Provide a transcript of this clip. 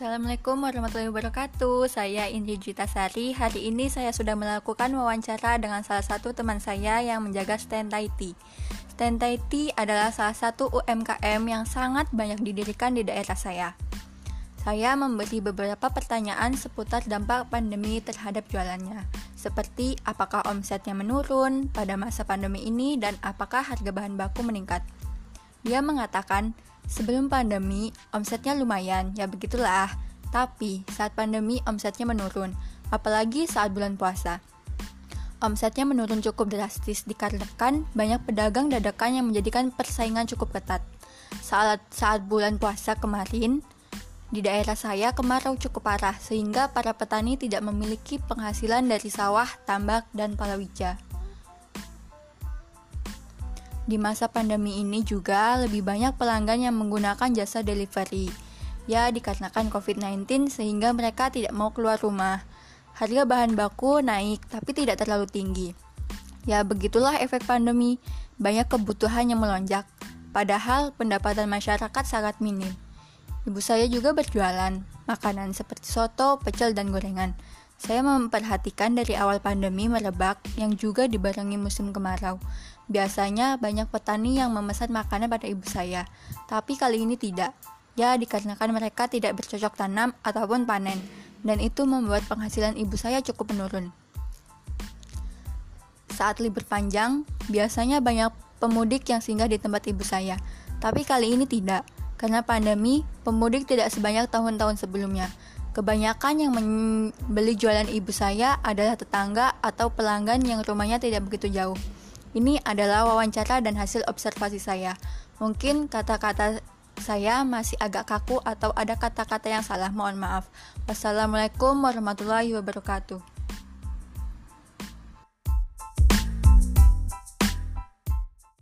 Assalamualaikum warahmatullahi wabarakatuh. Saya Indri Sari. Hari ini saya sudah melakukan wawancara dengan salah satu teman saya yang menjaga stand IT Stand IT adalah salah satu UMKM yang sangat banyak didirikan di daerah saya. Saya memberi beberapa pertanyaan seputar dampak pandemi terhadap jualannya Seperti apakah omsetnya menurun pada masa pandemi ini dan apakah harga bahan baku meningkat. Dia mengatakan, Sebelum pandemi, omsetnya lumayan, ya begitulah. Tapi saat pandemi, omsetnya menurun, apalagi saat bulan puasa. Omsetnya menurun cukup drastis dikarenakan banyak pedagang dadakan yang menjadikan persaingan cukup ketat. Saat, saat bulan puasa kemarin, di daerah saya kemarau cukup parah sehingga para petani tidak memiliki penghasilan dari sawah, tambak, dan palawija. Di masa pandemi ini juga lebih banyak pelanggan yang menggunakan jasa delivery. Ya, dikarenakan COVID-19 sehingga mereka tidak mau keluar rumah. Harga bahan baku naik tapi tidak terlalu tinggi. Ya, begitulah efek pandemi. Banyak kebutuhan yang melonjak, padahal pendapatan masyarakat sangat minim. Ibu saya juga berjualan makanan seperti soto, pecel, dan gorengan. Saya memperhatikan dari awal pandemi merebak yang juga dibarengi musim kemarau. Biasanya banyak petani yang memesan makanan pada ibu saya, tapi kali ini tidak. Ya, dikarenakan mereka tidak bercocok tanam ataupun panen, dan itu membuat penghasilan ibu saya cukup menurun. Saat libur panjang, biasanya banyak pemudik yang singgah di tempat ibu saya, tapi kali ini tidak. Karena pandemi, pemudik tidak sebanyak tahun-tahun sebelumnya. Kebanyakan yang membeli jualan ibu saya adalah tetangga atau pelanggan yang rumahnya tidak begitu jauh. Ini adalah wawancara dan hasil observasi saya. Mungkin kata-kata saya masih agak kaku atau ada kata-kata yang salah, mohon maaf. Wassalamualaikum warahmatullahi wabarakatuh.